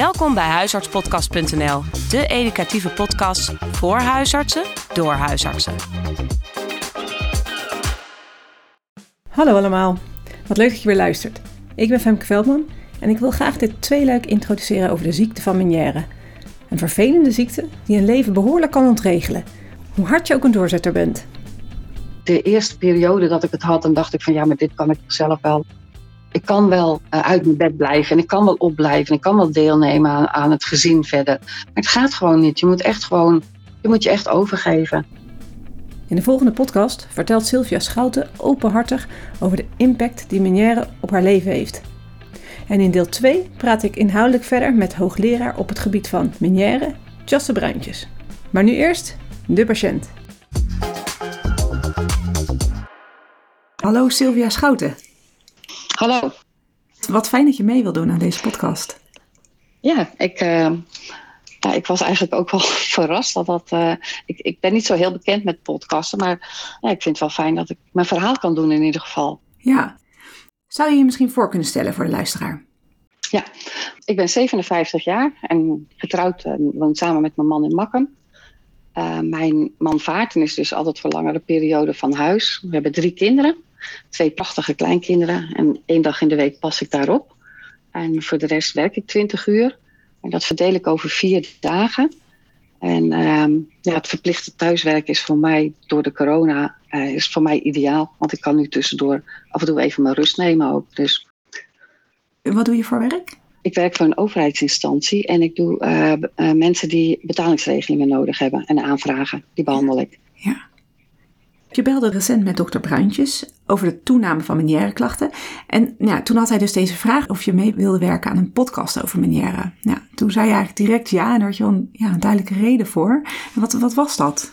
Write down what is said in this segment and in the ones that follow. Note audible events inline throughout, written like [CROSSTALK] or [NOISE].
Welkom bij huisartspodcast.nl, de educatieve podcast voor huisartsen door huisartsen. Hallo allemaal, wat leuk dat je weer luistert. Ik ben Femke Veldman en ik wil graag dit tweeluik introduceren over de ziekte van Meniere. Een vervelende ziekte die een leven behoorlijk kan ontregelen, hoe hard je ook een doorzetter bent. De eerste periode dat ik het had, dan dacht ik van ja, maar dit kan ik zelf wel ik kan wel uh, uit mijn bed blijven en ik kan wel opblijven en ik kan wel deelnemen aan, aan het gezin verder. Maar het gaat gewoon niet. Je moet echt gewoon, je moet je echt overgeven. In de volgende podcast vertelt Sylvia Schouten openhartig over de impact die Meniere op haar leven heeft. En in deel 2 praat ik inhoudelijk verder met hoogleraar op het gebied van Meniere, Jasse Bruintjes. Maar nu eerst de patiënt. Hallo Sylvia Schouten. Hallo. Wat fijn dat je mee wil doen aan deze podcast. Ja, ik, uh, ja, ik was eigenlijk ook wel [LAUGHS] verrast dat dat. Uh, ik, ik ben niet zo heel bekend met podcasten, maar ja, ik vind het wel fijn dat ik mijn verhaal kan doen in ieder geval. Ja. Zou je je misschien voor kunnen stellen voor de luisteraar? Ja, ik ben 57 jaar en getrouwd en woon samen met mijn man in Makkum. Uh, mijn man vaart en is dus altijd voor langere periode van huis. We hebben drie kinderen twee prachtige kleinkinderen. En één dag in de week pas ik daarop. En voor de rest werk ik 20 uur. En dat verdeel ik over vier dagen. En ehm, ja, het verplichte thuiswerk is voor mij door de corona uh, is voor mij ideaal. Want ik kan nu tussendoor af en toe even mijn rust nemen ook. Dus. Wat doe je voor werk? Ik werk voor een overheidsinstantie en ik doe uh, uh, mensen die betalingsregelingen nodig hebben en aanvragen. Die behandel ik. Je belde recent met dokter Bruintjes over de toename van meniereklachten. En toen had hij dus deze vraag of je mee wilde werken aan een podcast over meniere. Toen zei je eigenlijk direct ja en daar had je wel een, ja, een duidelijke reden voor. En wat, wat was dat?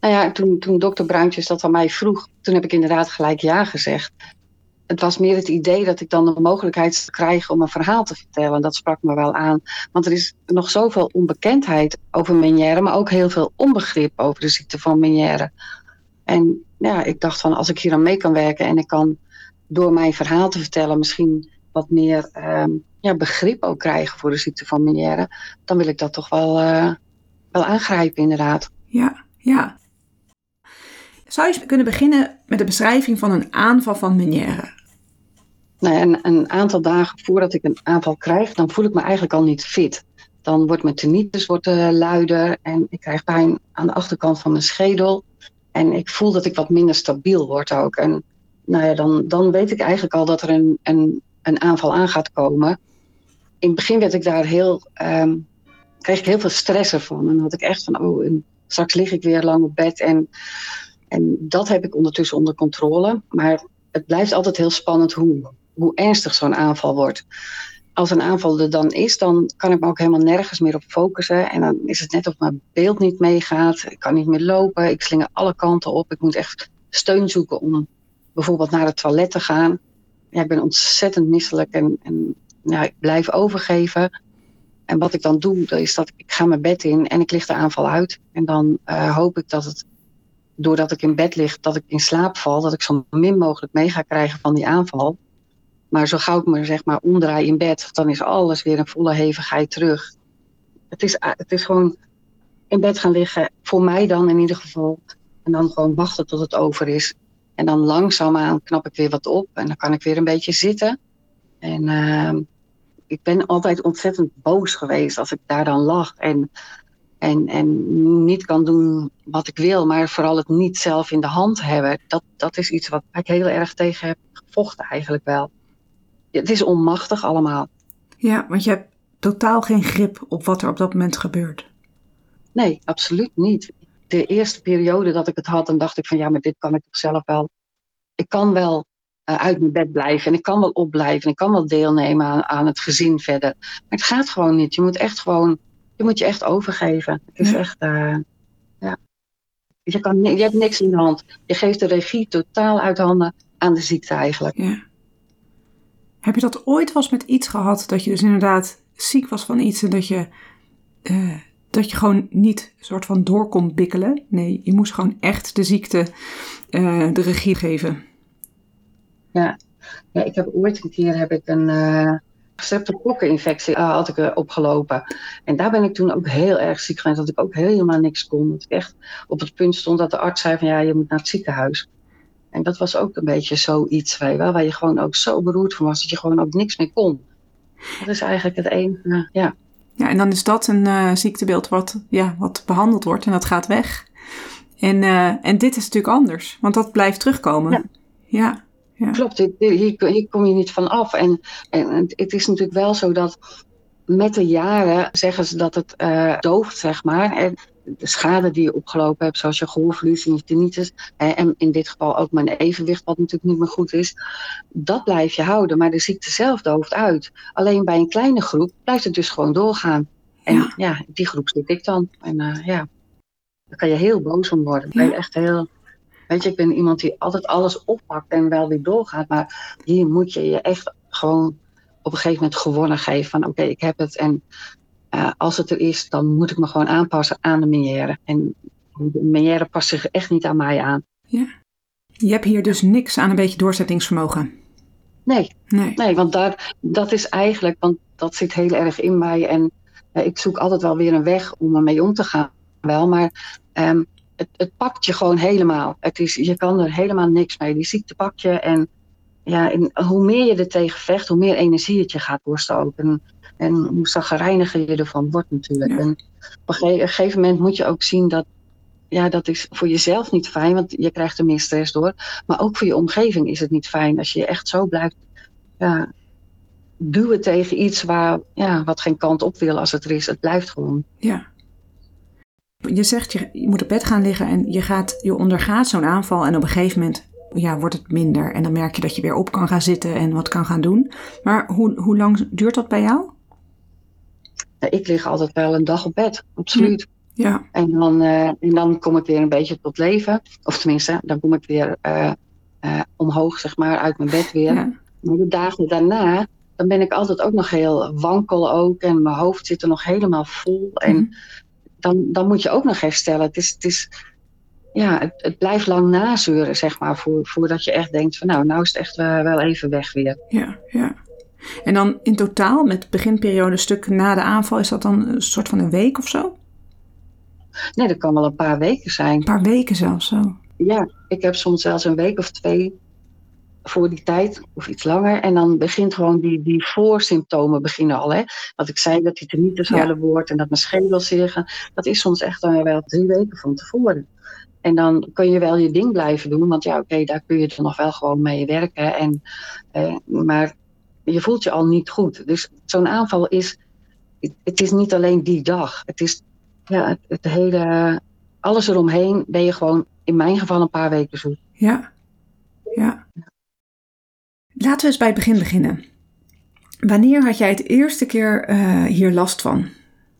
Nou ja, toen, toen dokter Bruintjes dat aan mij vroeg, toen heb ik inderdaad gelijk ja gezegd. Het was meer het idee dat ik dan de mogelijkheid krijg om een verhaal te vertellen. Dat sprak me wel aan. Want er is nog zoveel onbekendheid over meniere, maar ook heel veel onbegrip over de ziekte van meniere. En ja, ik dacht van als ik hier aan mee kan werken en ik kan door mijn verhaal te vertellen misschien wat meer um, ja, begrip ook krijgen voor de ziekte van Meniere, dan wil ik dat toch wel, uh, wel aangrijpen inderdaad. Ja, ja. Zou je kunnen beginnen met de beschrijving van een aanval van Meniere? Nou, een, een aantal dagen voordat ik een aanval krijg, dan voel ik me eigenlijk al niet fit. Dan wordt mijn tinnitus wordt, uh, luider en ik krijg pijn aan de achterkant van mijn schedel. En ik voel dat ik wat minder stabiel word ook. En nou ja, dan, dan weet ik eigenlijk al dat er een, een, een aanval aan gaat komen. In het begin werd ik daar heel, um, kreeg ik heel veel stress ervan. En had ik echt van, oh, straks lig ik weer lang op bed. En, en dat heb ik ondertussen onder controle. Maar het blijft altijd heel spannend hoe, hoe ernstig zo'n aanval wordt als een aanval er dan is, dan kan ik me ook helemaal nergens meer op focussen. En dan is het net of mijn beeld niet meegaat. Ik kan niet meer lopen. Ik slinger alle kanten op. Ik moet echt steun zoeken om bijvoorbeeld naar het toilet te gaan. Ik ben ontzettend misselijk en, en ik blijf overgeven. En wat ik dan doe, is dat ik ga mijn bed in en ik lig de aanval uit. En dan uh, hoop ik dat het, doordat ik in bed lig, dat ik in slaap val, dat ik zo min mogelijk mee ga krijgen van die aanval. Maar zo gauw ik me zeg maar omdraai in bed, dan is alles weer een volle hevigheid terug. Het is, het is gewoon in bed gaan liggen, voor mij dan in ieder geval. En dan gewoon wachten tot het over is. En dan langzaamaan knap ik weer wat op en dan kan ik weer een beetje zitten. En uh, ik ben altijd ontzettend boos geweest als ik daar dan lag. En, en, en niet kan doen wat ik wil, maar vooral het niet zelf in de hand hebben. Dat, dat is iets wat ik heel erg tegen heb gevochten eigenlijk wel het is onmachtig allemaal. Ja, want je hebt totaal geen grip op wat er op dat moment gebeurt. Nee, absoluut niet. De eerste periode dat ik het had, dan dacht ik van ja, maar dit kan ik toch zelf wel. Ik kan wel uh, uit mijn bed blijven en ik kan wel opblijven en ik kan wel deelnemen aan, aan het gezin verder. Maar het gaat gewoon niet. Je moet echt gewoon, je moet je echt overgeven. Het is ja. echt, uh, ja. Je, kan, je hebt niks in de hand. Je geeft de regie totaal uit handen aan de ziekte eigenlijk. Ja. Heb je dat ooit was met iets gehad dat je dus inderdaad ziek was van iets en dat je, uh, dat je gewoon niet soort van door kon bikkelen? Nee, je moest gewoon echt de ziekte uh, de regie geven. Ja. ja, ik heb ooit een keer heb ik een, uh, streptokokkeninfectie uh, had ik opgelopen. En daar ben ik toen ook heel erg ziek geweest, dat ik ook helemaal niks kon. Dat ik echt op het punt stond dat de arts zei van ja, je moet naar het ziekenhuis. En dat was ook een beetje zoiets, weet wel, waar je gewoon ook zo beroerd van was, dat je gewoon ook niks meer kon. Dat is eigenlijk het enige, ja. Ja, en dan is dat een uh, ziektebeeld wat, ja, wat behandeld wordt en dat gaat weg. En, en dit is natuurlijk anders, want dat blijft terugkomen. Ja. ja. Ja. Klopt, hier, hier, kom je niet van af. En, en het is natuurlijk wel zo dat met de jaren zeggen ze dat het uh, dooft, zeg maar. En de schade die je opgelopen hebt, zoals je gehoorverlies en je tinnitus, en in dit geval ook mijn evenwicht, wat natuurlijk niet meer goed is, dat blijf je houden. Maar de ziekte zelf dooft uit. Alleen bij een kleine groep blijft het dus gewoon doorgaan. En ja, ja die groep zit ik dan. En uh, ja, daar kan je heel boos om worden. Ben je echt heel Weet je, ik ben iemand die altijd alles oppakt en wel weer doorgaat. Maar hier moet je je echt gewoon op een gegeven moment gewonnen geven. Van oké, ik heb het. En uh, als het er is, dan moet ik me gewoon aanpassen aan de menière. En de menière past zich echt niet aan mij aan. Ja. Je hebt hier dus niks aan een beetje doorzettingsvermogen. Nee, nee. nee want daar, dat is eigenlijk, want dat zit heel erg in mij. En uh, ik zoek altijd wel weer een weg om ermee om te gaan. Wel, maar um, het, het, pakt je gewoon helemaal. Het is, je kan er helemaal niks mee. Die ziekte pakt je. En ja, en hoe meer je er tegen vecht, hoe meer energie het je gaat doorstoken. En, en hoe zagrijniger je ervan wordt natuurlijk. Ja. En op een gegeven moment moet je ook zien dat ja, dat is voor jezelf niet fijn, want je krijgt er meer stress door. Maar ook voor je omgeving is het niet fijn als je echt zo blijft ja, duwen tegen iets waar, ja, wat geen kant op wil als het er is. Het blijft gewoon. Ja. Je zegt je, je moet op bed gaan liggen en je, gaat, je ondergaat zo'n aanval en op een gegeven moment ja, wordt het minder. En dan merk je dat je weer op kan gaan zitten en wat kan gaan doen. Maar hoe, hoe lang duurt dat bij jou? Ik lig altijd wel een dag op bed, absoluut. Ja. En, dan, uh, en dan kom ik weer een beetje tot leven. Of tenminste, dan kom ik weer uh, uh, omhoog, zeg maar, uit mijn bed weer. Ja. Maar de dagen daarna, dan ben ik altijd ook nog heel wankel ook. En mijn hoofd zit er nog helemaal vol. En Mhm. dan, dan moet je ook nog herstellen. Het is, het is ja, het, het blijft lang nazeuren, zeg maar, voor, voordat je echt denkt van nou, nou is het echt wel even weg weer. Ja, ja. En dan in totaal, met beginperiode stuk na de aanval, is dat dan een soort van een week of zo? Nee, dat kan wel een paar weken zijn. Een paar weken zelfs zo. Ja, ik heb soms zelfs een week of twee voor die tijd, of iets langer. En dan begint gewoon die, die voorsymptomen beginnen al. Hè? Wat ik zei, dat die tinnitus Ja. wordt en dat mijn schedel zeggen. Dat is soms echt wel drie weken van tevoren. En dan kun je wel je ding blijven doen, want ja, oké, daar kun je er nog wel gewoon mee werken. En, eh, maar je voelt je al niet goed. Dus zo'n aanval is, het, is niet alleen die dag. Het is ja, het, het hele, alles eromheen ben je gewoon in mijn geval een paar weken zoet. Ja, ja. Laten we eens bij het begin beginnen. Wanneer had jij het eerste keer uh, hier last van?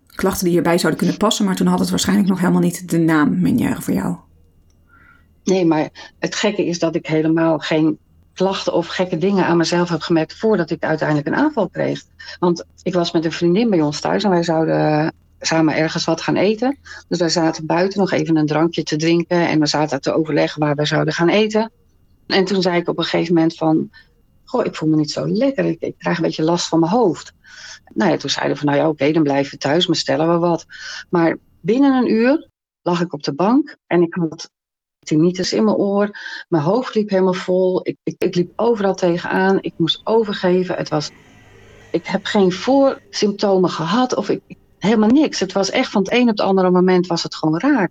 Klachten die hierbij zouden kunnen passen, maar toen had het waarschijnlijk nog helemaal niet de naam Meniere voor jou. Nee, maar het gekke is dat ik helemaal geen klachten of gekke dingen aan mezelf heb gemerkt voordat ik uiteindelijk een aanval kreeg. Want ik was met een vriendin bij ons thuis en wij zouden samen ergens wat gaan eten. Dus wij zaten buiten nog even een drankje te drinken en we zaten te overleggen waar we zouden gaan eten. En toen zei ik op een gegeven moment van, goh, ik voel me niet zo lekker, ik, krijg een beetje last van mijn hoofd. Nou ja, toen zeiden we van, nou ja, oké, dan blijven we thuis, maar stellen we wat. Maar binnen een uur lag ik op de bank en ik had tinnitus in mijn oor. Mijn hoofd liep helemaal vol. Ik, ik, ik liep overal tegenaan. Ik moest overgeven. Het was, ik heb geen voorsymptomen gehad of ik, helemaal niks. Het was echt van het een op het andere moment was het gewoon raar.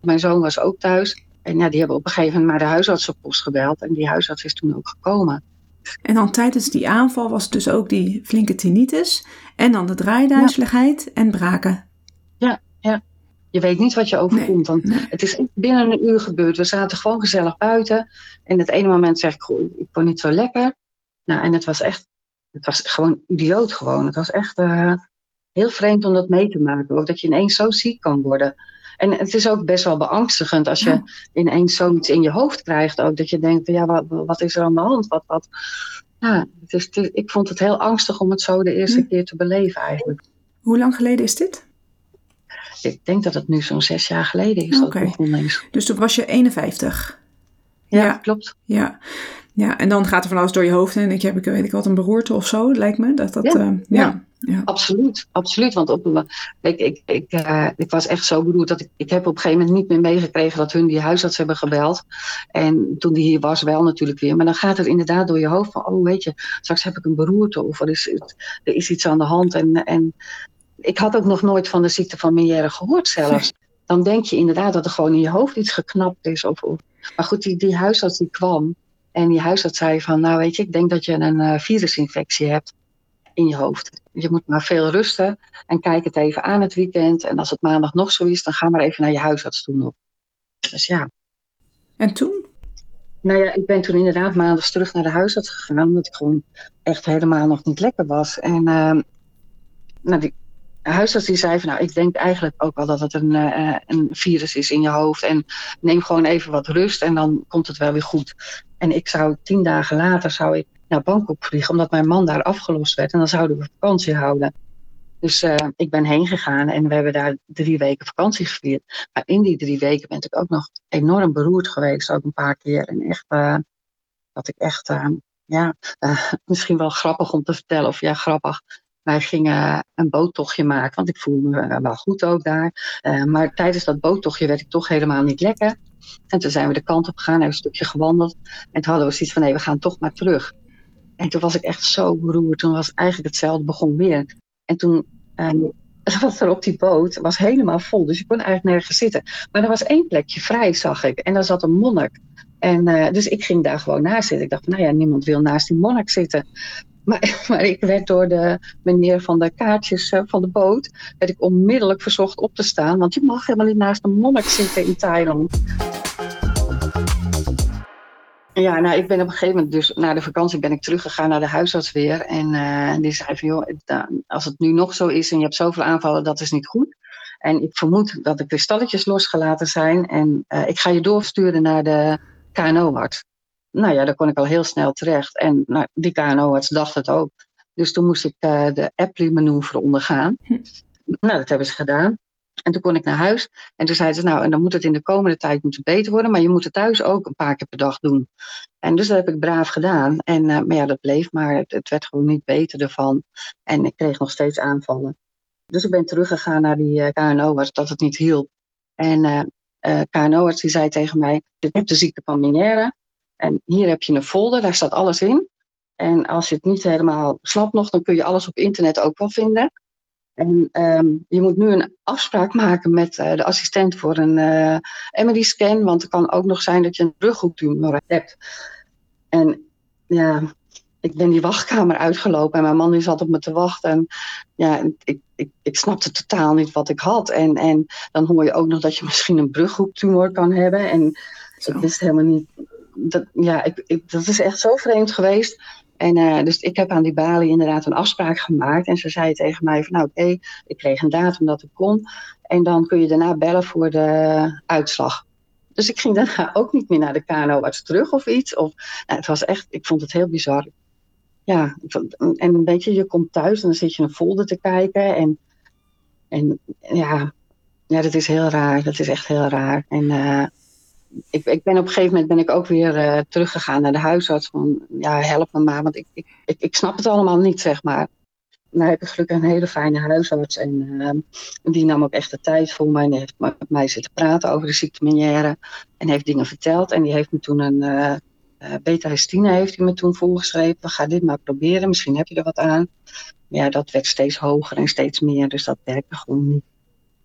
Mijn zoon was ook thuis. En ja, die hebben op een gegeven moment maar de huisartsenpost gebeld. En die huisarts is toen ook gekomen. En dan tijdens die aanval was het dus ook die flinke tinnitus. En dan de draaiduizeligheid ja. en braken. Ja, ja. Je weet niet wat je overkomt. Nee. Het is binnen een uur gebeurd. We zaten gewoon gezellig buiten. En het ene moment zeg ik, goh, ik kon niet zo lekker. Nou, en het was echt, het was gewoon idioot gewoon. Het was echt uh, heel vreemd om dat mee te maken. Ook dat je ineens zo ziek kan worden. En het is ook best wel beangstigend als je ja. ineens zoiets in je hoofd krijgt. Ook dat je denkt, ja, wat, wat is er aan de hand? Wat, wat? Ja, het is, het is, ik vond het heel angstig om het zo de eerste hm. keer te beleven eigenlijk. Hoe lang geleden is dit? Ik denk dat het nu zo'n zes jaar geleden is. Oké. Okay. Dus toen was je 51? Ja, ja, klopt. Ja. Ja, en dan gaat er van alles door je hoofd en ik heb ik weet ik wat een beroerte of zo, lijkt me. Dat, dat, Ja, eh, ja. ja. Absoluut, absoluut. Want op, ik, ik, ik, eh, ik was echt zo beroerd dat ik, ik heb op een gegeven moment niet meer meegekregen dat hun die huisarts hebben gebeld. En toen die hier was, wel natuurlijk weer. Maar dan gaat het inderdaad door je hoofd van, oh weet je, straks heb ik een beroerte of er is, er is iets aan de hand. En, en ik had ook nog nooit van de ziekte van Meniere gehoord zelfs. [LAUGHS] Dan denk je inderdaad dat er gewoon in je hoofd iets geknapt is. Of, of. Maar goed, die, die huisarts die kwam. En die huisarts zei van, nou weet je, ik denk dat je een eh, virusinfectie hebt in je hoofd. Je moet maar veel rusten en kijk het even aan het weekend. En als het maandag nog zo is, dan ga maar even naar je huisarts toe nog. Dus ja, En toen? nou ja, ik ben toen inderdaad maandags terug naar de huisarts gegaan, omdat ik gewoon echt helemaal nog niet lekker was. En ehm, nou, die huisarts die zei van, nou, ik denk eigenlijk ook wel dat het een, eh, een virus is in je hoofd. En neem gewoon even wat rust en dan komt het wel weer goed. En ik zou tien dagen later zou ik naar Bangkok vliegen, omdat mijn man daar afgelost werd. En dan zouden we vakantie houden. Dus eh, ik ben heen gegaan en we hebben daar drie weken vakantie gevierd. Maar in die drie weken ben ik ook nog enorm beroerd geweest, ook een paar keer. En echt, eh, dat ik echt, ja, [LAUGHS] misschien wel grappig om te vertellen, of ja, grappig. Wij gingen een boottochtje maken, want ik voelde me wel goed ook daar. Eh, maar tijdens dat boottochtje werd ik toch helemaal niet lekker. En toen zijn we de kant op gegaan, hebben een stukje gewandeld. En toen hadden we zoiets van, nee, we gaan toch maar terug. En toen was ik echt zo beroerd. Toen was eigenlijk hetzelfde begon weer. En toen ehm, [LAUGHS] was er op die boot, was helemaal vol. Dus je kon eigenlijk nergens zitten. Maar er was één plekje vrij, zag ik. En daar zat een monnik. En eh, dus ik ging daar gewoon naast zitten. Ik dacht, nou ja, niemand wil naast die monnik zitten. Maar, [LAUGHS] maar ik werd door de meneer van de kaartjes eh, van de boot, werd ik onmiddellijk verzocht op te staan. Want je mag helemaal niet naast een monnik zitten in Thailand. Ja, nou, ik ben op een gegeven moment, dus na de vakantie ben ik teruggegaan naar de huisarts weer. En eh, die zei van, joh, eh, als het nu nog zo is en je hebt zoveel aanvallen, dat is niet goed. En ik vermoed dat de kristalletjes losgelaten zijn. En ik ga je doorsturen naar de KNO-arts. Nou ja, daar kon ik al heel snel terecht. En nou, die KNO-arts dacht het ook. Dus toen moest ik eh, de Epley-manoeuvre ondergaan. Nou, dat hebben ze gedaan. En toen kon ik naar huis. En toen zeiden ze, nou, en dan moet het in de komende tijd moeten beter worden. Maar je moet het thuis ook een paar keer per dag doen. En dus dat heb ik braaf gedaan. En, eh, maar ja, dat bleef maar. Het, het werd gewoon niet beter ervan. En ik kreeg nog steeds aanvallen. Dus ik ben teruggegaan naar die uh, KNO-arts dat het niet hielp. En uh, KNO-arts die zei tegen mij, je hebt de ziekte van Meniere. En hier heb je een folder, daar staat alles in. En als je het niet helemaal snapt nog, dan kun je alles op internet ook wel vinden. En um, je moet nu een afspraak maken met uh, de assistent voor een uh, MRI-scan, want het kan ook nog zijn dat je een rughoektumor hebt. En ja, ik ben die wachtkamer uitgelopen en mijn man die zat op me te wachten. En ja, ik, ik, ik snapte totaal niet wat ik had. En, en dan hoor je ook nog dat je misschien een brughoektumor kan hebben. En Zo. ik wist helemaal niet. Dat, ja, ik, ik, dat is echt zo vreemd geweest. En uh, dus ik heb aan die balie inderdaad een afspraak gemaakt. En ze zei tegen mij van nou oké, ik kreeg een datum dat ik kon. En dan kun je daarna bellen voor de uitslag. Dus ik ging daarna [LAUGHS] ook niet meer naar de KNO-arts terug of iets. Of, nou, het was echt, ik vond het heel bizar. Ja, en een beetje, je komt thuis en dan zit je een folder te kijken. En, en ja, ja, dat is heel raar. Dat is echt heel raar. En uh, ik, ik ben op een gegeven moment ben ik ook weer uh, teruggegaan naar de huisarts. Van ja, help me maar, want ik, ik, ik, ik snap het allemaal niet, zeg maar. Nou heb ik gelukkig een hele fijne huisarts. En uh, die nam ook echt de tijd voor mij. En heeft met mij zitten praten over de ziekte Meniere. En heeft dingen verteld. En die heeft me toen een uh, uh, beta-histine heeft hij me toen voorgeschreven. Ga dit maar proberen, misschien heb je er wat aan. Maar ja, dat werd steeds hoger en steeds meer. Dus dat werkte gewoon niet.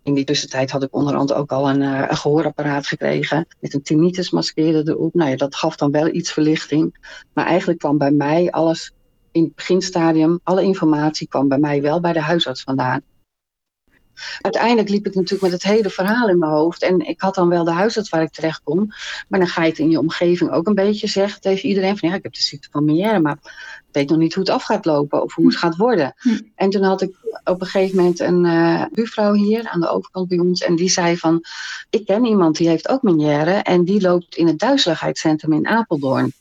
In die tussentijd had ik onderhand ook al een, uh, een gehoorapparaat gekregen. Met een tinnitus maskeerde erop. Nou ja, dat gaf dan wel iets verlichting. Maar eigenlijk kwam bij mij alles in het beginstadium, alle informatie kwam bij mij wel bij de huisarts vandaan. Uiteindelijk liep ik natuurlijk met het hele verhaal in mijn hoofd. En ik had dan wel de huisarts waar ik terecht kon. Maar dan ga je het in je omgeving ook een beetje zeggen tegen iedereen. Van ja, ik heb de ziekte van Meniere, maar ik weet nog niet hoe het af gaat lopen. Of hoe het gaat worden. Hm. En toen had ik op een gegeven moment een uh, buurvrouw hier aan de overkant bij ons. En die zei van, ik ken iemand die heeft ook Meniere. En die loopt in het duizeligheidscentrum in Apeldoorn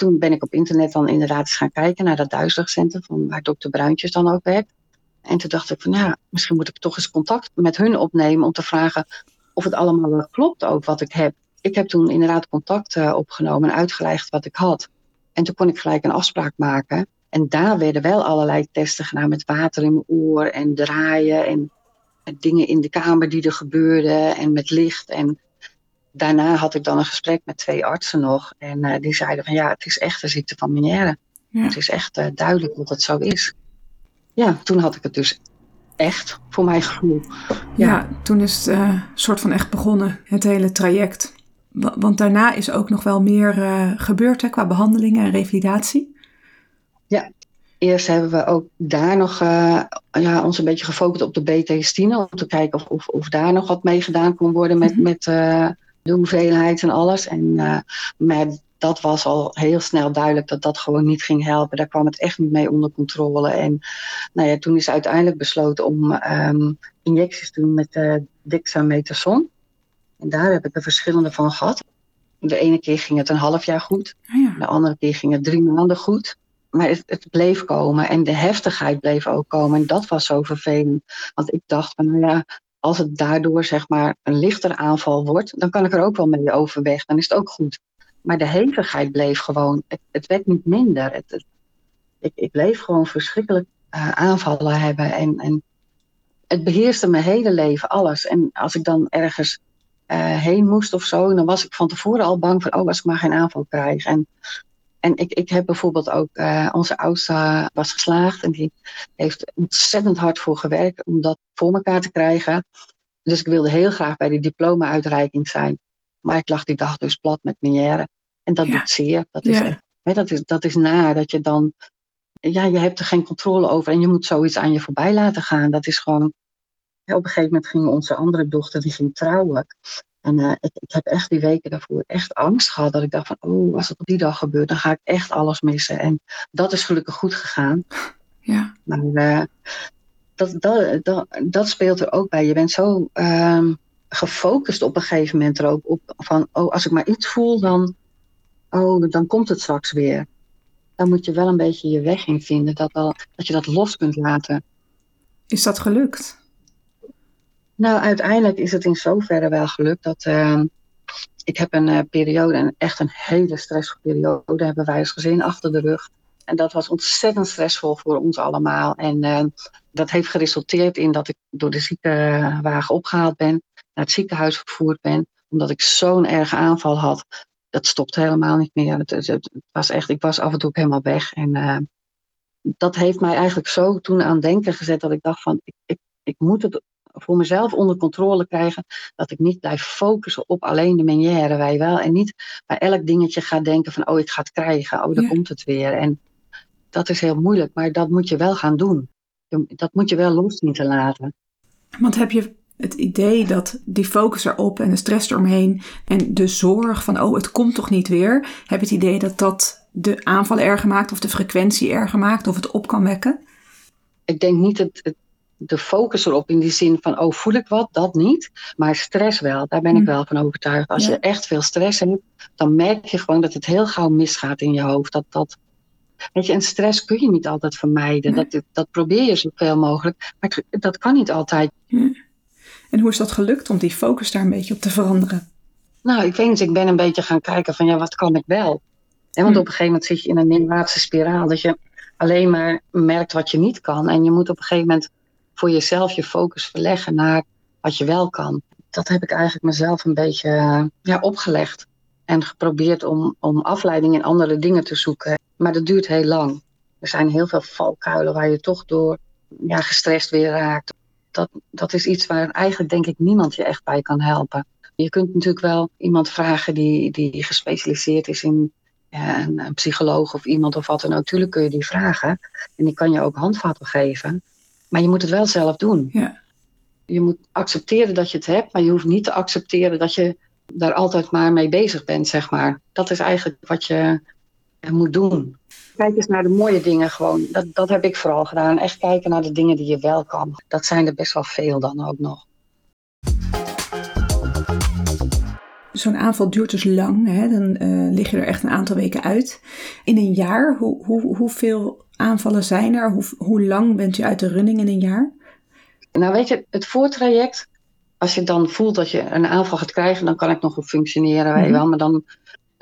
toen ben ik op internet dan inderdaad eens gaan kijken naar dat duizeligheidscentrum van waar dokter Bruintjes dan ook werkt. En toen dacht ik van ja, misschien moet ik toch eens contact met hun opnemen om te vragen of het allemaal klopt ook wat ik heb. Ik heb toen inderdaad contact uh, opgenomen en uitgelegd wat ik had. En toen kon ik gelijk een afspraak maken. En daar werden wel allerlei testen gedaan met water in mijn oor en draaien en, en dingen in de kamer die er gebeurden en met licht. En daarna had ik dan een gesprek met twee artsen nog. En uh, die zeiden van ja, het is echt een ziekte van Meniere. Ja. Het is echt uh, duidelijk dat het zo is. Ja, toen had ik het dus echt, voor mijn gevoel. Ja, ja toen is het uh, soort van echt begonnen, het hele traject. Want daarna is ook nog wel meer gebeurd hè, qua behandelingen en revalidatie. Ja, eerst hebben we ook daar nog uh, ja, ons een beetje gefocust op de BT-stine. Om te kijken of, of, of daar nog wat mee gedaan kon worden met, mm-hmm. met uh, de hoeveelheid en alles. En, uh, maar dat was al heel snel duidelijk dat dat gewoon niet ging helpen. Daar kwam het echt niet mee onder controle. En nou ja, toen is uiteindelijk besloten om um, injecties te doen met uh, dexamethason. En daar heb ik er verschillende van gehad. De ene keer ging het een half jaar goed. Oh ja. De andere keer ging het drie maanden goed maar het, het, bleef komen en de heftigheid bleef ook komen. En dat was zo vervelend. Want ik dacht van, nou ja, als het daardoor zeg maar een lichter aanval wordt, dan kan ik er ook wel mee overweg. Dan is het ook goed. Maar de hevigheid bleef gewoon. Het, werd niet minder. Het, ik, ik bleef gewoon verschrikkelijk uh, aanvallen hebben. En, en het beheerste mijn hele leven, alles. En als ik dan ergens uh, heen moest of zo, dan was ik van tevoren al bang voor, oh, als ik maar geen aanval krijg. En en ik, ik heb bijvoorbeeld ook, uh, onze oudste was geslaagd en die heeft ontzettend hard voor gewerkt om dat voor elkaar te krijgen. Dus ik wilde heel graag bij die diploma-uitreiking zijn. Maar ik lag die dag dus plat met meniere. En dat ja. doet zeer. Dat is, ja. hè, dat, is, dat is na dat je dan, ja, je hebt er geen controle over en je moet zoiets aan je voorbij laten gaan. Dat is gewoon, ja, op een gegeven moment ging onze andere dochter, die ging trouwen. En uh, ik, ik, heb echt die weken daarvoor echt angst gehad. Dat ik dacht van, oh, als het op die dag gebeurt, dan ga ik echt alles missen. En dat is gelukkig goed gegaan. Ja. Maar uh, dat, dat, dat, dat, speelt er ook bij. Je bent zo uh, gefocust op een gegeven moment er ook op. Van, oh, als ik maar iets voel, dan, oh, dan komt het straks weer. Dan moet je wel een beetje je weg in vinden. Dat, dat je dat los kunt laten. Is dat gelukt? Nou, uiteindelijk is het in zoverre wel gelukt dat uh, ik heb een uh, periode, en echt een hele stressvolle periode, hebben wij als gezin achter de rug. En dat was ontzettend stressvol voor ons allemaal. En uh, dat heeft geresulteerd in dat ik door de ziekenwagen opgehaald ben, naar het ziekenhuis vervoerd ben, omdat ik zo'n erge aanval had. Dat stopt helemaal niet meer. Het, het, het, was echt, ik was af en toe ook helemaal weg. En dat heeft mij eigenlijk zo toen aan denken gezet dat ik dacht van, ik, ik, ik moet het voor mezelf onder controle krijgen. Dat ik niet blijf focussen op alleen de menière, wij wel. En niet bij elk dingetje ga denken van, oh, ik ga het krijgen. Oh, dan ja. komt het weer. En dat is heel moeilijk, maar dat moet je wel gaan doen. Dat moet je wel los niet te laten. Want heb je het idee dat die focus erop en de stress eromheen en de zorg van, oh, het komt toch niet weer. Heb je het idee dat dat de aanval erger maakt of de frequentie erger maakt of het op kan wekken? Ik denk niet dat het de focus erop in die zin van, oh voel ik wat, dat niet. Maar stress wel, daar ben ik wel van overtuigd. Als ja. je echt veel stress hebt, dan merk je gewoon dat het heel gauw misgaat in je hoofd. Dat, dat, weet je, en stress kun je niet altijd vermijden. Nee. Dat, dat probeer je zoveel mogelijk, maar dat kan niet altijd. En hoe is dat gelukt om die focus daar een beetje op te veranderen? Nou, ik weet niet, ik ben een beetje gaan kijken van, ja, wat kan ik wel? En want hm. op een gegeven moment zit je in een neerwaartse spiraal, dat je alleen maar merkt wat je niet kan. En je moet op een gegeven moment voor jezelf je focus verleggen naar wat je wel kan. Dat heb ik eigenlijk mezelf een beetje ja, opgelegd. En geprobeerd om, om afleiding in andere dingen te zoeken. Maar dat duurt heel lang. Er zijn heel veel valkuilen waar je toch door ja, gestrest weer raakt. Dat, dat is iets waar eigenlijk denk ik niemand je echt bij kan helpen. Je kunt natuurlijk wel iemand vragen die, die gespecialiseerd is in ja, een, een, psycholoog of iemand of wat dan ook. Natuurlijk kun je die vragen. En die kan je ook handvatten geven. Maar je moet het wel zelf doen. Ja. Je moet accepteren dat je het hebt, maar je hoeft niet te accepteren dat je daar altijd maar mee bezig bent, zeg maar. Dat is eigenlijk wat je moet doen. Kijk eens naar de mooie dingen gewoon. Dat, dat heb ik vooral gedaan. Echt kijken naar de dingen die je wel kan. Dat zijn er best wel veel dan ook nog. Zo'n aanval duurt dus lang. Hè? Dan uh, lig je er echt een aantal weken uit. In een jaar, hoe, hoe, hoeveel aanvallen zijn er? Hoe, hoe lang bent u uit de running in een jaar? Nou weet je, het voortraject, als je dan voelt dat je een aanval gaat krijgen, dan kan ik nog goed functioneren, weet je wel. Maar dan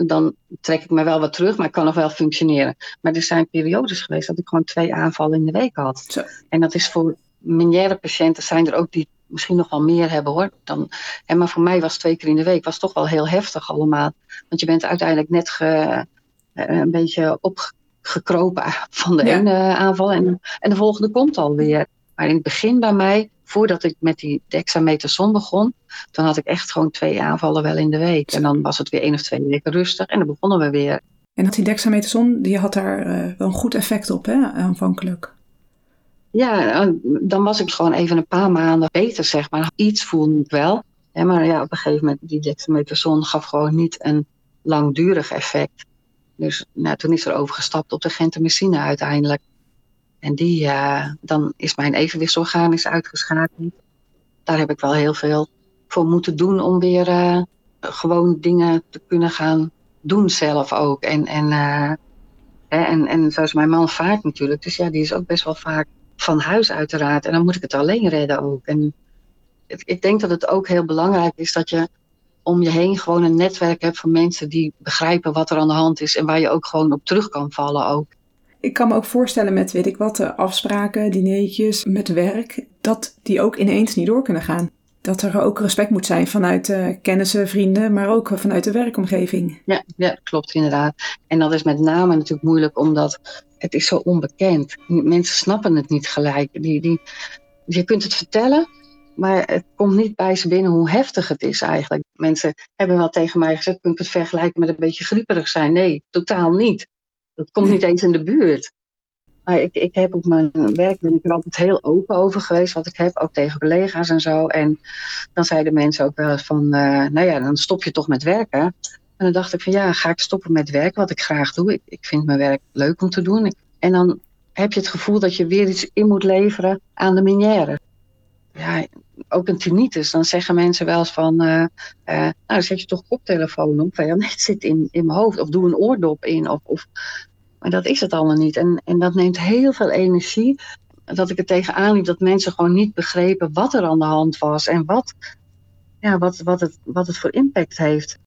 dan trek ik me wel wat terug, maar ik kan nog wel functioneren. Maar er zijn periodes geweest dat ik gewoon twee aanvallen in de week had. Zo. En dat is voor minière patiënten zijn er ook die misschien nog wel meer hebben hoor. Dan, en maar voor mij was twee keer in de week was toch wel heel heftig allemaal. Want je bent uiteindelijk net ge, eh, een beetje opgekropen [LAUGHS] van de Ja. ene aanval en, en de volgende komt alweer. Maar in het begin bij mij, voordat ik met die dexamethason begon, toen had ik echt gewoon twee aanvallen wel in de week. En dan was het weer één of twee weken rustig en dan begonnen we weer. En dat die dexamethason, die had daar eh, wel een goed effect op, hè, aanvankelijk. Ja, dan was ik gewoon even een paar maanden beter, zeg maar. Iets voelde ik wel. Hè, maar ja, op een gegeven moment, die dexamethason gaf gewoon niet een langdurig effect. Dus nou, toen is er overgestapt op de gentamicine uiteindelijk. En die, eh, dan is mijn evenwichtsorgaan is uitgeschakeld. Daar heb ik wel heel veel voor moeten doen om weer eh, gewoon dingen te kunnen gaan doen zelf ook. En, en, eh, hè, en, en zoals mijn man vaak natuurlijk. Dus ja, die is ook best wel vaak van huis uiteraard. En dan moet ik het alleen redden ook. En ik denk dat het ook heel belangrijk is dat je om je heen gewoon een netwerk hebt van mensen die begrijpen wat er aan de hand is. En waar je ook gewoon op terug kan vallen ook. Ik kan me ook voorstellen met, weet ik wat, afspraken, dineetjes, met werk, dat die ook ineens niet door kunnen gaan. Dat er ook respect moet zijn vanuit eh, kennissen, vrienden, maar ook vanuit de werkomgeving. Ja, ja, klopt inderdaad. En dat is met name natuurlijk moeilijk omdat het is zo onbekend. Mensen snappen het niet gelijk. Die, die, je kunt het vertellen, maar het komt niet bij ze binnen hoe heftig het is eigenlijk. Mensen hebben wel tegen mij gezegd, kun je het vergelijken met een beetje grieperig zijn? Nee, totaal niet. Dat komt niet eens in de buurt. Maar ik, ik heb op mijn werk ben ik er altijd heel open over geweest, wat ik heb, ook tegen collega's en zo. En dan zeiden mensen ook wel eens van, eh, nou ja, dan stop je toch met werken. En dan dacht ik van ja, ga ik stoppen met werken, wat ik graag doe. Ik, ik vind mijn werk leuk om te doen. En dan heb je het gevoel dat je weer iets in moet leveren aan de minière. Ja, ook een tinnitus. Dan zeggen mensen wel eens van, eh, eh, nou zet je toch koptelefoon op. Ja, nee, het zit in, in mijn hoofd. Of doe een oordop in. Of, of... Maar dat is het allemaal niet. En, en dat neemt heel veel energie. Dat ik er tegenaan liep dat mensen gewoon niet begrepen wat er aan de hand was. En wat, ja, wat, wat, het, wat het voor impact heeft.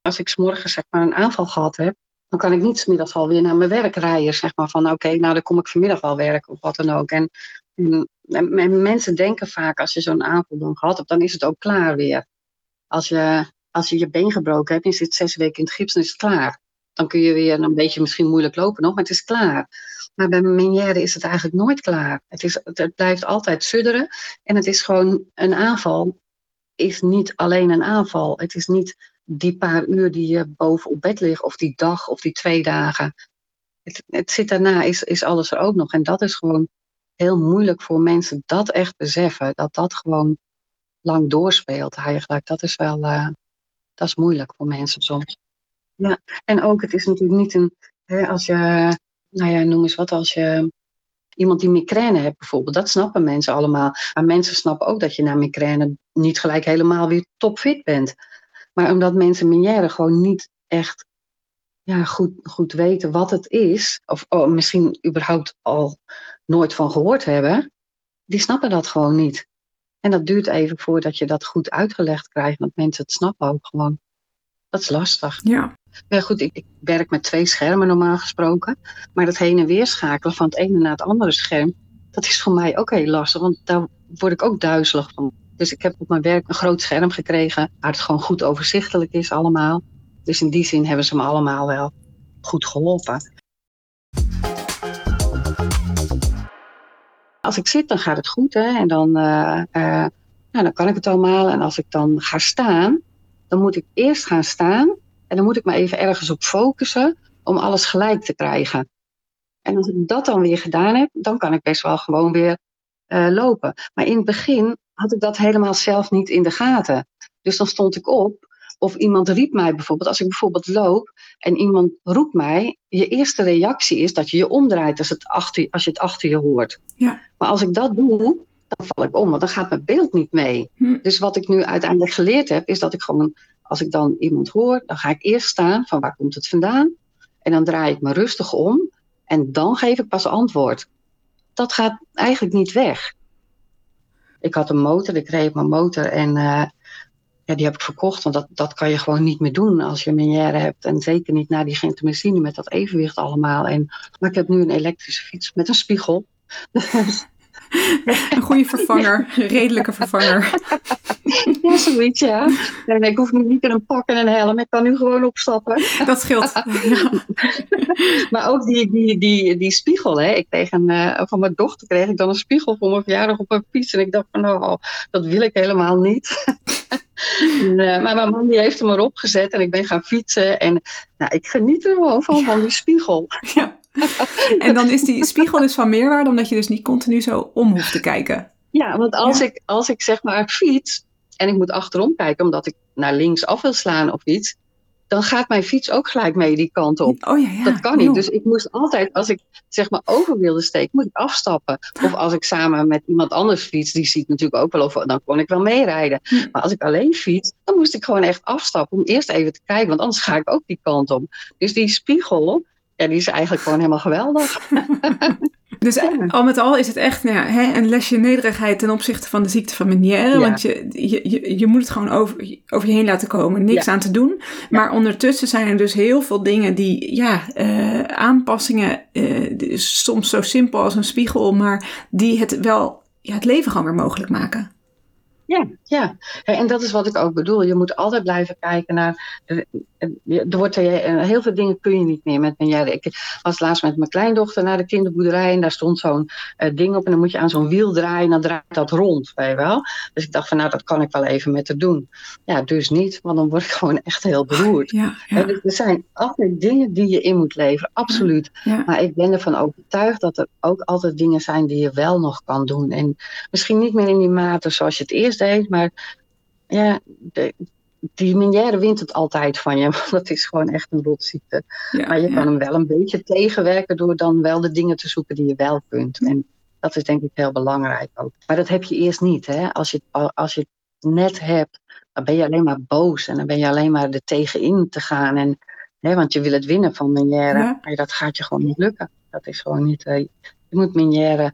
Als ik 's morgens zeg maar een aanval gehad heb, dan kan ik niet 's middags alweer naar mijn werk rijden. Zeg maar van oké, nou dan kom ik vanmiddag wel werken of wat dan ook. En, en, en mensen denken vaak als je zo'n aanval dan gehad hebt, dan is het ook klaar weer. Als je als je, je been gebroken hebt je zit zes weken in het gips, dan is het klaar. Dan kun je weer een beetje misschien moeilijk lopen nog, maar het is klaar. Maar bij meniere is het eigenlijk nooit klaar. Het, is, het, blijft altijd sudderen. En het is gewoon een aanval. Is niet alleen een aanval. Het is niet die paar uur die je boven op bed ligt, of die dag of die twee dagen. Het, het zit daarna, is, is alles er ook nog. En dat is gewoon heel moeilijk voor mensen dat echt beseffen. Dat dat gewoon lang doorspeelt eigenlijk. Dat is wel, uh, dat is moeilijk voor mensen soms. Ja, en ook, het is natuurlijk niet een, hè, als je, nou ja, noem eens wat, als je iemand die migraine hebt bijvoorbeeld, dat snappen mensen allemaal. Maar mensen snappen ook dat je na migraine niet gelijk helemaal weer topfit bent. Maar omdat mensen minière gewoon niet echt ja, goed, goed weten wat het is, of oh, misschien überhaupt al nooit van gehoord hebben, die snappen dat gewoon niet. En dat duurt even voordat je dat goed uitgelegd krijgt, want mensen het snappen ook gewoon. Dat is lastig. Ja. Ja, goed, ik, ik, werk met twee schermen normaal gesproken. Maar dat heen en weer schakelen van het ene naar het andere scherm, dat is voor mij ook heel lastig. Want daar word ik ook duizelig van. Dus ik heb op mijn werk een groot scherm gekregen, waar het gewoon goed overzichtelijk is allemaal. Dus in die zin hebben ze me allemaal wel goed geholpen. Als ik zit, dan gaat het goed. Hè? En dan, uh, uh, nou, dan kan ik het allemaal. En als ik dan ga staan, dan moet ik eerst gaan staan. En dan moet ik me even ergens op focussen om alles gelijk te krijgen. En als ik dat dan weer gedaan heb, dan kan ik best wel gewoon weer uh, lopen. Maar in het begin had ik dat helemaal zelf niet in de gaten. Dus dan stond ik op of iemand riep mij bijvoorbeeld. Als ik bijvoorbeeld loop en iemand roept mij, je eerste reactie is dat je je omdraait als, het achter, als je het achter je hoort. Ja. Maar als ik dat doe, dan val ik om, want dan gaat mijn beeld niet mee. Hm. Dus wat ik nu uiteindelijk geleerd heb, is dat ik gewoon als ik dan iemand hoor, dan ga ik eerst staan van waar komt het vandaan. En dan draai ik me rustig om en dan geef ik pas antwoord. Dat gaat eigenlijk niet weg. Ik had een motor, ik reed mijn motor en uh, ja, die heb ik verkocht. Want dat, dat kan je gewoon niet meer doen als je een menière hebt. En zeker niet na die gentamicine met dat evenwicht allemaal. En, maar ik heb nu een elektrische fiets met een spiegel. [LAUGHS] Een goede vervanger, een redelijke vervanger. Ja, zoiets, ja. Nee, ik hoef nu niet in een pak en een helm. Ik kan nu gewoon opstappen. Dat scheelt. [LAUGHS] Ja. Maar ook die, die, die, die spiegel, hè. Ik kreeg een, eh, van mijn dochter kreeg ik dan een spiegel voor mijn verjaardag op mijn fiets. En ik dacht van, nou, dat wil ik helemaal niet. [LAUGHS] En, eh, maar mijn man die heeft hem erop gezet en ik ben gaan fietsen. En nou, ik geniet er gewoon van, van die spiegel. Ja. [LAUGHS] En dan is die spiegel dus van meerwaarde, omdat je dus niet continu zo om hoeft te kijken. Ja, want als, Ja. Ik, als ik zeg maar fiets en ik moet achterom kijken omdat ik naar links af wil slaan of iets, dan gaat mijn fiets ook gelijk mee die kant op. Oh ja, ja. Dat kan niet. Dus ik moest altijd, als ik zeg maar over wilde steken, moet ik afstappen. Of als ik samen met iemand anders fiets, die ziet natuurlijk ook wel over, dan kon ik wel meerijden. Hm. Maar als ik alleen fiets, dan moest ik gewoon echt afstappen om eerst even te kijken, want anders ga ik ook die kant op. Dus die spiegel, ja, die is eigenlijk gewoon helemaal geweldig. [LAUGHS] Dus Ja. al met al is het echt nou ja, hè, een lesje nederigheid ten opzichte van de ziekte van Meniere. Ja. Want je, je, je, je moet het gewoon over, over je heen laten komen. Niks Ja. aan te doen. Maar ondertussen zijn er dus heel veel dingen die, ja, eh, aanpassingen, eh, soms zo simpel als een spiegel, maar die het wel, ja, het leven gewoon weer mogelijk maken. Ja, ja. En dat is wat ik ook bedoel. Je moet altijd blijven kijken naar. Er er wordt er, heel veel dingen kun je niet meer met een jaar. Ik was laatst met mijn kleindochter naar de kinderboerderij en daar stond zo'n eh, ding op en dan moet je aan zo'n wiel draaien en dan draait dat rond, weet je wel. Dus ik dacht van nou, dat kan ik wel even met haar doen. Ja, dus niet, want dan word ik [LAUGHS] gewoon echt heel beroerd. Ja, dus Er zijn altijd dingen die je in moet leveren, absoluut. ja. Maar ik ben ervan overtuigd dat er ook altijd dingen zijn die je wel nog kan doen. En misschien niet meer in die mate zoals je het eerst deed, maar ja, de, die minière wint het altijd van je. [LAUGHS] Want dat is gewoon echt een rotziekte. ja, Maar je ja. kan hem wel een beetje tegenwerken door dan wel de dingen te zoeken die je wel kunt. En dat is denk ik heel belangrijk ook. Maar dat heb je eerst niet. Hè? Als, je, als je het net hebt, dan ben je alleen maar boos. En dan ben je alleen maar er tegenin te gaan. En, hè, want je wil het winnen van minière. Ja. Maar dat gaat je gewoon niet lukken. Dat is gewoon niet... eh, je moet minière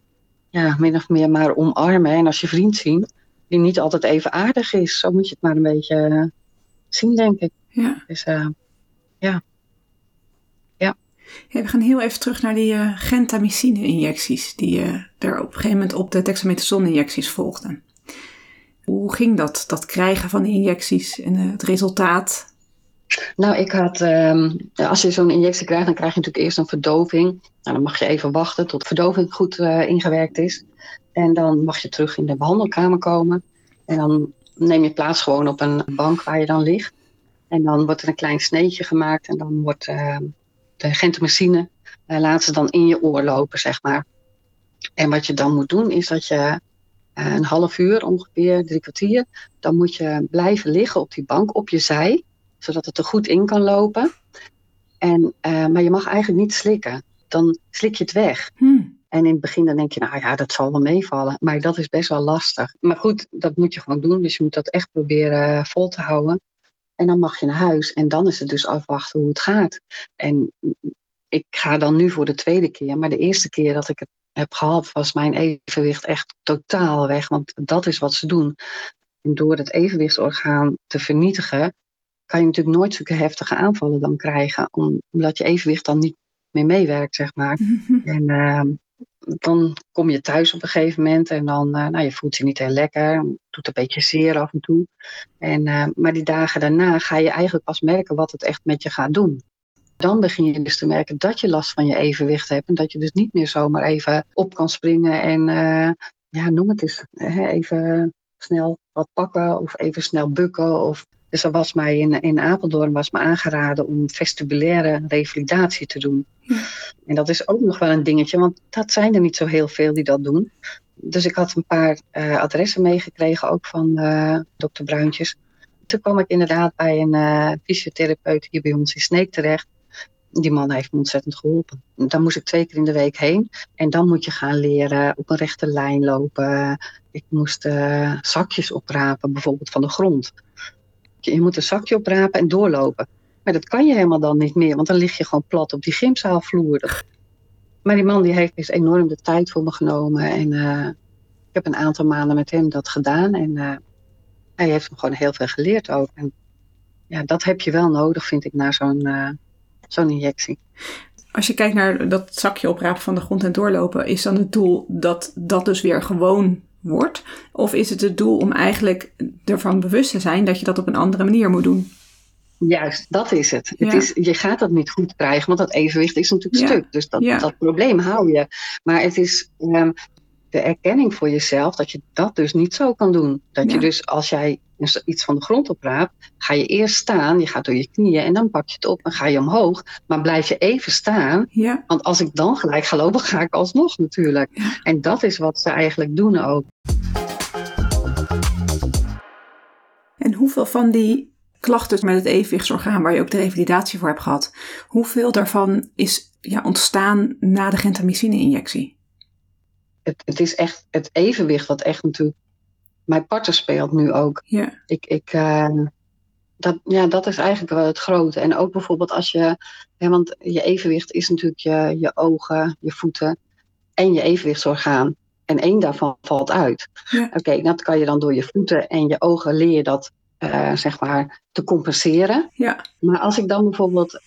ja, min of meer maar omarmen. En als je vriend zien, die niet altijd even aardig is. Zo moet je het maar een beetje eh, zien, denk ik. ja. Dus, eh, Ja, we gaan heel even terug naar die eh, gentamicine-injecties die eh, er op een gegeven moment op de dexamethason-injecties volgden. Hoe ging dat, dat krijgen van die injecties en het resultaat? Nou, ik had, ehm, als je zo'n injectie krijgt, dan krijg je natuurlijk eerst een verdoving. Nou, dan mag je even wachten tot de verdoving goed eh, ingewerkt is. En dan mag je terug in de behandelkamer komen. En dan neem je plaats gewoon op een bank waar je dan ligt. En dan wordt er een klein sneetje gemaakt. En dan wordt ehm, de gentamicine, eh laat ze dan in je oor lopen, zeg maar. En wat je dan moet doen, is dat je eh, een half uur, ongeveer drie kwartier, dan moet je blijven liggen op die bank op je zij zodat het er goed in kan lopen. En, eh, maar je mag eigenlijk niet slikken. Dan slik je het weg. Hmm. En in het begin dan denk je, nou ja, dat zal wel meevallen. Maar dat is best wel lastig. Maar goed, dat moet je gewoon doen. Dus je moet dat echt proberen vol te houden. En dan mag je naar huis. En dan is het dus afwachten hoe het gaat. En ik ga dan nu voor de tweede keer. Maar de eerste keer dat ik het heb gehad, was mijn evenwicht echt totaal weg. Want dat is wat ze doen. En door het evenwichtsorgaan te vernietigen, kan je natuurlijk nooit zulke heftige aanvallen dan krijgen. om- Omdat je evenwicht dan niet meer meewerkt, zeg maar. [LAUGHS] En ehm, dan kom je thuis op een gegeven moment en dan, eh, nou, je voelt je niet heel lekker, doet een beetje zeer af en toe. En, eh, maar die dagen daarna ga je eigenlijk pas merken wat het echt met je gaat doen. Dan begin je dus te merken dat je last van je evenwicht hebt en dat je dus niet meer zomaar even op kan springen en, eh, ja, noem het eens, hè, even snel wat pakken of even snel bukken. Of, dus er was mij in, in Apeldoorn was me aangeraden om vestibulaire revalidatie te doen. En dat is ook nog wel een dingetje, want dat zijn er niet zo heel veel die dat doen. Dus ik had een paar eh, adressen meegekregen, ook van eh dokter Bruintjes. Toen kwam ik inderdaad bij een eh, fysiotherapeut hier bij ons in Sneek terecht. Die man heeft me ontzettend geholpen. Dan moest ik twee keer in de week heen. En dan moet je gaan leren op een rechte lijn lopen. Ik moest zakjes oprapen, bijvoorbeeld van de grond. Je, moet een zakje oprapen en doorlopen. Maar dat kan je helemaal dan niet meer, want dan lig je gewoon plat op die gymzaalvloer. Maar die man die heeft dus enorm de tijd voor me genomen. En eh, ik heb een aantal maanden met hem dat gedaan. En eh, hij heeft me gewoon heel veel geleerd ook. En ja, dat heb je wel nodig, vind ik, na zo'n uh, zo'n injectie. Als je kijkt naar dat zakje oprapen van de grond en doorlopen, is dan het doel dat dat dus weer gewoon wordt? Of is het het doel om eigenlijk ervan bewust te zijn dat je dat op een andere manier moet doen? Juist, dat is het. het is, je gaat dat niet goed krijgen, want dat evenwicht is natuurlijk stuk. Dus dat, dat probleem hou je. Maar het is um, de erkenning voor jezelf dat je dat dus niet zo kan doen. Dat je dus als jij iets van de grond opraapt, ga je eerst staan, je gaat door je knieën en dan pak je het op en ga je omhoog. Maar blijf je even staan, ja. want als ik dan gelijk ga lopen, ga ik alsnog natuurlijk. En dat is wat ze eigenlijk doen ook. En hoeveel van die klachten met het evenwichtsorgaan, waar je ook de revalidatie voor hebt gehad, hoeveel daarvan is ja, ontstaan na de gentamicine-injectie? Het, het is echt het evenwicht wat echt natuurlijk mijn partner speelt nu ook. Ja. Ik, ik, uh, dat, ja, dat is eigenlijk wel het grote. En ook bijvoorbeeld als je, hè, want je evenwicht is natuurlijk je, je ogen, je voeten en je evenwichtsorgaan. En één daarvan valt uit. Ja. Oké, okay, dat kan je dan door je voeten en je ogen leer je dat uh, zeg maar te compenseren. Ja. Maar als ik dan bijvoorbeeld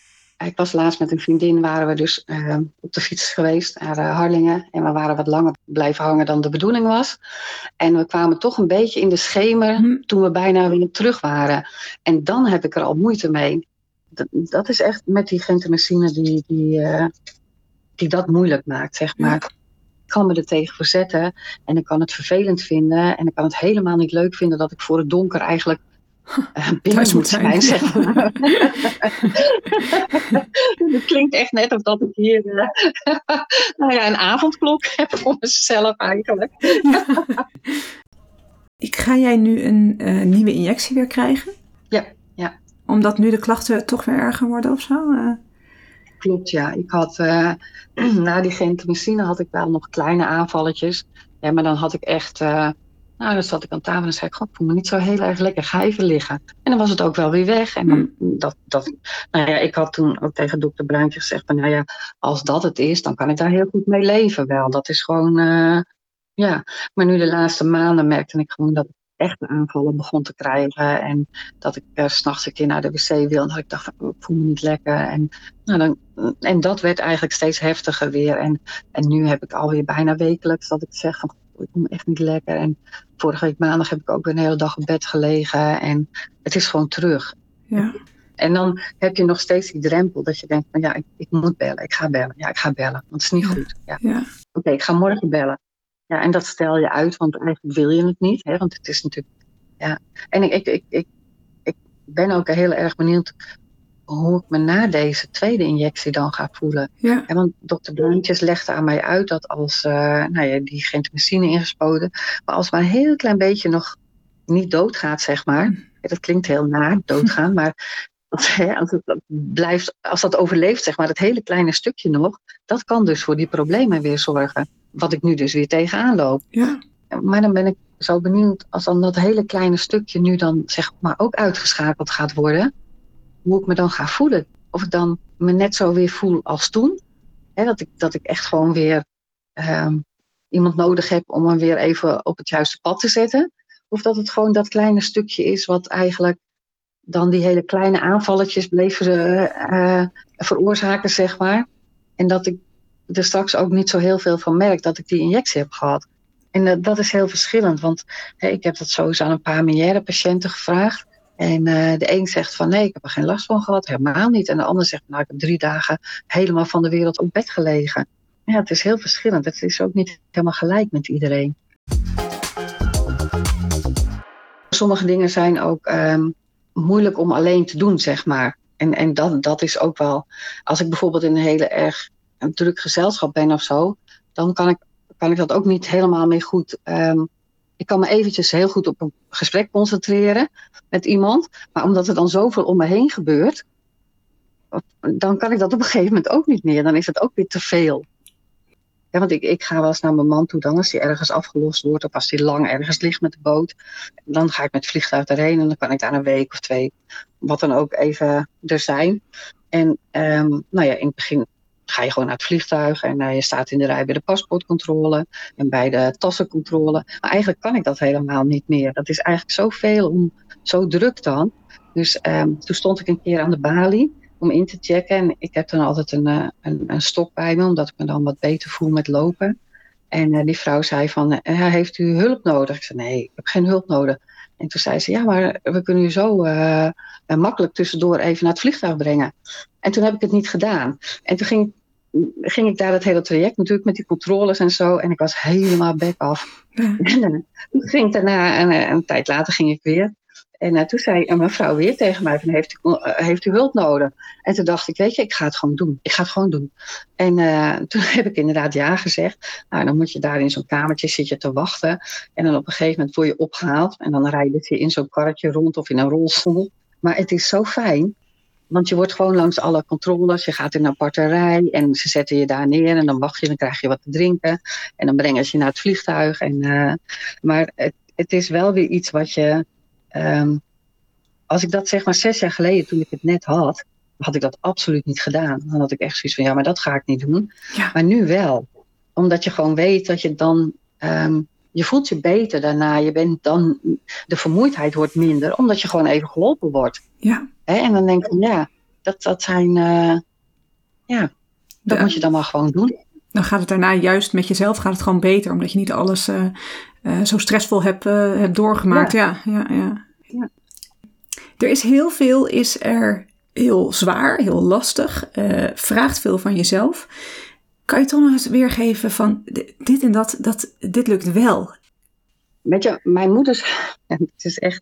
ik was laatst met een vriendin, waren we dus uh, op de fiets geweest naar uh, Harlingen. En we waren wat langer blijven hangen dan de bedoeling was. En we kwamen toch een beetje in de schemer hm. toen we bijna weer terug waren. En dan heb ik er al moeite mee. Dat, dat is echt met die gentamicine die, die, uh, die dat moeilijk maakt, zeg maar. Ik kan me er tegen verzetten en ik kan het vervelend vinden. En ik kan het helemaal niet leuk vinden dat ik voor het donker eigenlijk [LAUGHS] binnen moet zijn, zeg maar. [LAUGHS] het klinkt echt net of dat ik hier uh, [LAUGHS] nou ja, een avondklok heb voor mezelf eigenlijk. ik Ga jij nu een uh, nieuwe injectie weer krijgen? Ja, ja. Omdat nu de klachten toch weer erger worden of zo? Uh... Klopt, ja. Ik had [CLEARS THROAT] na die gentamicine had ik wel nog kleine aanvalletjes. Ja, maar dan had ik echt nou, dan zat ik aan tafel en zei ik, god, ik voel me niet zo heel erg lekker, ga even liggen. En dan was het ook wel weer weg. En dan, dat, dat, nou ja, ik had toen ook tegen dokter Bruintje gezegd, van, nou ja, als dat het is, dan kan ik daar heel goed mee leven wel. Dat is gewoon, uh, ja. Maar nu de laatste maanden merkte ik gewoon dat ik echt aanvallen begon te krijgen. En dat ik uh, s'nachts een keer naar de wc wil. En dat ik dacht, ik voel me niet lekker. En, nou, dan, en dat werd eigenlijk steeds heftiger weer. En, en nu heb ik alweer bijna wekelijks dat ik zeg van ik voel me echt niet lekker. En vorige week maandag heb ik ook een hele dag op bed gelegen. En het is gewoon terug. Ja. En dan heb je nog steeds die drempel dat je denkt van ja, ik, ik moet bellen, ik ga bellen. Ja, ik ga bellen, want het is niet goed. Ja. ja. Oké, okay, ik ga morgen bellen. Ja, en dat stel je uit, want eigenlijk wil je het niet. Hè, want het is natuurlijk, ja. En ik, ik, ik, ik, ik ben ook heel erg benieuwd hoe ik me na deze tweede injectie dan ga voelen. Ja. En want dokter Bruintjes legde aan mij uit dat als uh, nou ja, die gentamicine ingespoten, maar als maar een heel klein beetje nog niet doodgaat, zeg maar. Ja, dat klinkt heel naar, doodgaan, [LAUGHS] maar als, hè, als, het blijft, als dat overleeft, zeg maar, dat hele kleine stukje nog, dat kan dus voor die problemen weer zorgen. Wat ik nu dus weer tegenaan loop. Ja. Maar dan ben ik zo benieuwd als dan dat hele kleine stukje nu dan zeg maar ook uitgeschakeld gaat worden hoe ik me dan ga voelen. Of ik dan me net zo weer voel als toen. Hè, dat, ik, dat ik echt gewoon weer um, iemand nodig heb om me weer even op het juiste pad te zetten. Of dat het gewoon dat kleine stukje is wat eigenlijk dan die hele kleine aanvalletjes bleef uh, uh, veroorzaken, zeg maar. En dat ik er straks ook niet zo heel veel van merk dat ik die injectie heb gehad. En uh, dat is heel verschillend, want ik heb dat sowieso aan een paar miljarden patiënten gevraagd. En uh, de een zegt van nee, ik heb er geen last van gehad, helemaal niet. En de ander zegt, nou, ik heb drie dagen helemaal van de wereld op bed gelegen. Ja, het is heel verschillend. Het is ook niet helemaal gelijk met iedereen. Sommige dingen zijn ook um, moeilijk om alleen te doen, zeg maar. En, en dat, dat is ook wel, als ik bijvoorbeeld in een hele erg een druk gezelschap ben of zo, dan kan ik, kan ik dat ook niet helemaal mee goed um, ik kan me eventjes heel goed op een gesprek concentreren met iemand. Maar omdat er dan zoveel om me heen gebeurt, dan kan ik dat op een gegeven moment ook niet meer. Dan is het ook weer te veel. Ja, want ik, ik ga wel eens naar mijn man toe dan als hij ergens afgelost wordt. Of als hij lang ergens ligt met de boot. Dan ga ik met het vliegtuig erheen en dan kan ik daar een week of twee, wat dan ook, even er zijn. En um, nou ja, in het begin ga je gewoon naar het vliegtuig en je staat in de rij bij de paspoortcontrole en bij de tassencontrole. Maar eigenlijk kan ik dat helemaal niet meer. Dat is eigenlijk zoveel om, zo druk dan. Dus ehm, toen stond ik een keer aan de balie om in te checken. En ik heb dan altijd een, een, een, stok bij me, omdat ik me dan wat beter voel met lopen. En die vrouw zei van, heeft u hulp nodig? Ik zei, nee, ik heb geen hulp nodig. En toen zei ze, ja, maar we kunnen u zo uh, makkelijk tussendoor even naar het vliegtuig brengen. En toen heb ik het niet gedaan. En toen ging, ging ik daar het hele traject natuurlijk met die controles en zo. En ik was helemaal back af. Ja. [LAUGHS] En toen ging ik daarna, en een tijd later ging ik weer. En uh, toen zei een mevrouw weer tegen mij: van, heeft, u, uh, heeft u hulp nodig? En toen dacht ik: Weet je, ik ga het gewoon doen. Ik ga het gewoon doen. En uh, [LAUGHS] toen heb ik inderdaad ja gezegd. Nou, dan moet je daar in zo'n kamertje zitten te wachten. En dan op een gegeven moment word je opgehaald. En dan rijden je in zo'n karretje rond of in een rolstoel. Maar het is zo fijn. Want je wordt gewoon langs alle controles. Je gaat in een aparte rij en ze zetten je daar neer. En dan wacht je, dan krijg je wat te drinken. En dan brengen ze je naar het vliegtuig. En, maar het, het is wel weer iets wat je Um, als ik dat zeg maar zes jaar geleden, toen ik het net had, had ik dat absoluut niet gedaan. Dan had ik echt zoiets van, ja, maar dat ga ik niet doen. Ja. Maar nu wel. Omdat je gewoon weet dat je dan, um, je voelt je beter daarna. Je bent dan, de vermoeidheid wordt minder, omdat je gewoon even geholpen wordt. Ja. En dan denk ik, ja, dat, dat zijn, uh, ja, dat moet je dan maar gewoon doen. Dan gaat het daarna juist met jezelf gaat het gewoon beter, omdat je niet alles eh, eh, zo stressvol hebt, hebt doorgemaakt. Ja. Ja, ja, Ja. Er is heel veel, is er heel zwaar, heel lastig, eh, vraagt veel van jezelf. Kan je toch nog eens weergeven van dit en dat, dat dit lukt wel? Weet je, mijn moeder, [LAUGHS] het is echt,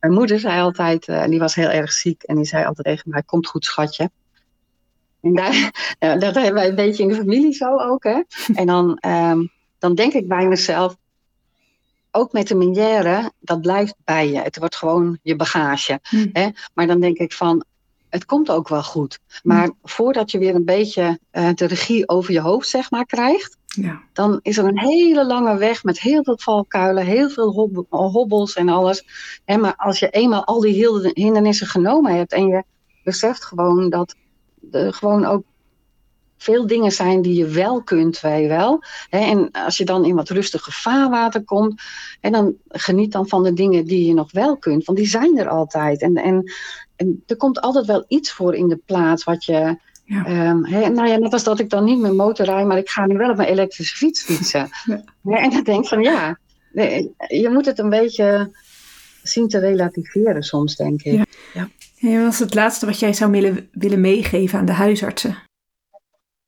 mijn moeder zei altijd, eh, en die was heel erg ziek, en die zei altijd tegen mij, komt goed schatje. En daar, ja, [LAUGHS] dat hebben wij een beetje in de familie zo ook, hè. En dan, ehm, dan denk ik bij mezelf, ook met de minière, dat blijft bij je. Het wordt gewoon je bagage. Hm. Hè? Maar dan denk ik van, het komt ook wel goed. Maar voordat je weer een beetje eh, de regie over je hoofd, zeg maar, krijgt, Ja, dan is er een hele lange weg met heel veel valkuilen, heel veel hob- hobbels en alles. Hè, maar als je eenmaal al die hindernissen genomen hebt en je beseft gewoon dat er gewoon ook veel dingen zijn die je wel kunt, wij wel. En als je dan in wat rustiger vaarwater komt, en dan geniet dan van de dingen die je nog wel kunt, want die zijn er altijd. En, en, en er komt altijd wel iets voor in de plaats wat je. Ja. Hè, nou ja, net als dat ik dan niet met motor rijd, maar ik ga nu wel op mijn elektrische fiets fietsen. [LAUGHS] Ja. En dan denk ik van ja, nee, je moet het een beetje zien te relativeren soms, denk ik. Ja. En wat was het laatste wat jij zou willen, willen meegeven aan de huisartsen?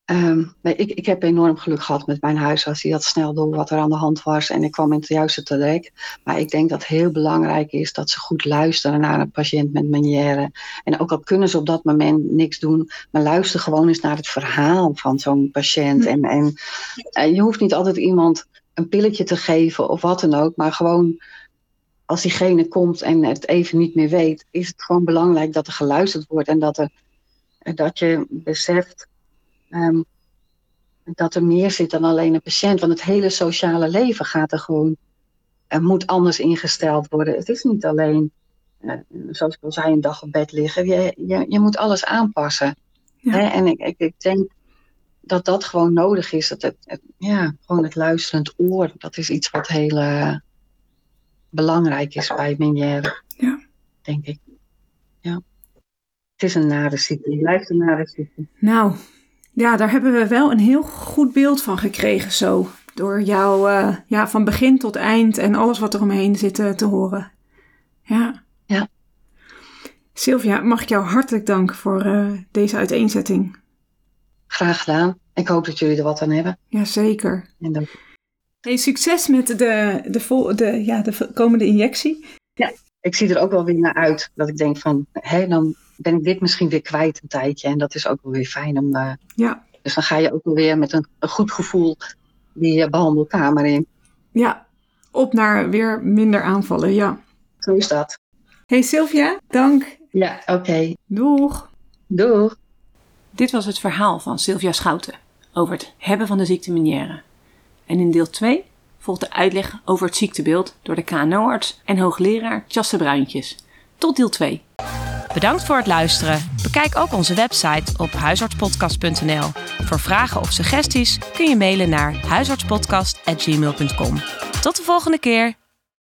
Ehm, nee, ik, ik heb enorm geluk gehad met mijn huisarts. Die had snel door wat er aan de hand was en ik kwam in het juiste terecht. Maar ik denk dat het heel belangrijk is dat ze goed luisteren naar een patiënt met manieren. En ook al kunnen ze op dat moment niks doen, maar luister gewoon eens naar het verhaal van zo'n patiënt. Hm. En, en eh, je hoeft niet altijd iemand een pilletje te geven of wat dan ook, maar gewoon als diegene komt en het even niet meer weet, is het gewoon belangrijk dat er geluisterd wordt en dat, er, dat je beseft Ehm, dat er meer zit dan alleen een patiënt. Want het hele sociale leven gaat er gewoon, er moet anders ingesteld worden. Het is niet alleen, eh, zoals ik al zei, een dag op bed liggen. Je, je, je moet alles aanpassen. Ja. Hè? En ik, ik, ik denk dat dat gewoon nodig is. Dat het, het- ja, gewoon het luisterend oor, dat is iets wat heel eh, belangrijk is bij minière. Ja. Denk ik. Ja. Het is een nare ziekte. Het blijft een nare ziekte. Nou, ja, daar hebben we wel een heel goed beeld van gekregen zo. Door jou eh, ja, van begin tot eind en alles wat er omheen zit eh, te horen. Ja. Ja. Sylvia, mag ik jou hartelijk danken voor eh, deze uiteenzetting. Graag gedaan. Ik hoop dat jullie er wat aan hebben. Jazeker. En dan Hey, succes met de, de, vol, de, ja, de komende injectie. ik zie er ook wel weer naar uit. Dat ik denk van, hé, dan ben ik dit misschien weer kwijt een tijdje. En dat is ook wel weer fijn om. eh, Ja, dus dan ga je ook wel weer met een, een goed gevoel die eh, behandelkamer in. ja. Op naar weer minder aanvallen, ja. Zo is dat. Hey Sylvia, dank. Ja, oké. Doeg. Doeg. Dit was het verhaal van Sylvia Schouten over het hebben van de ziekte Meniere. En in deel 2 volgt de uitleg over het ziektebeeld door de KNO-arts en hoogleraar Tjasse Bruintjes. Tot deel 2. Bedankt voor het luisteren. Bekijk ook onze website op huisartspodcast.nl. Voor vragen of suggesties kun je mailen naar huisartspodcast.gmail.com. Tot de volgende keer.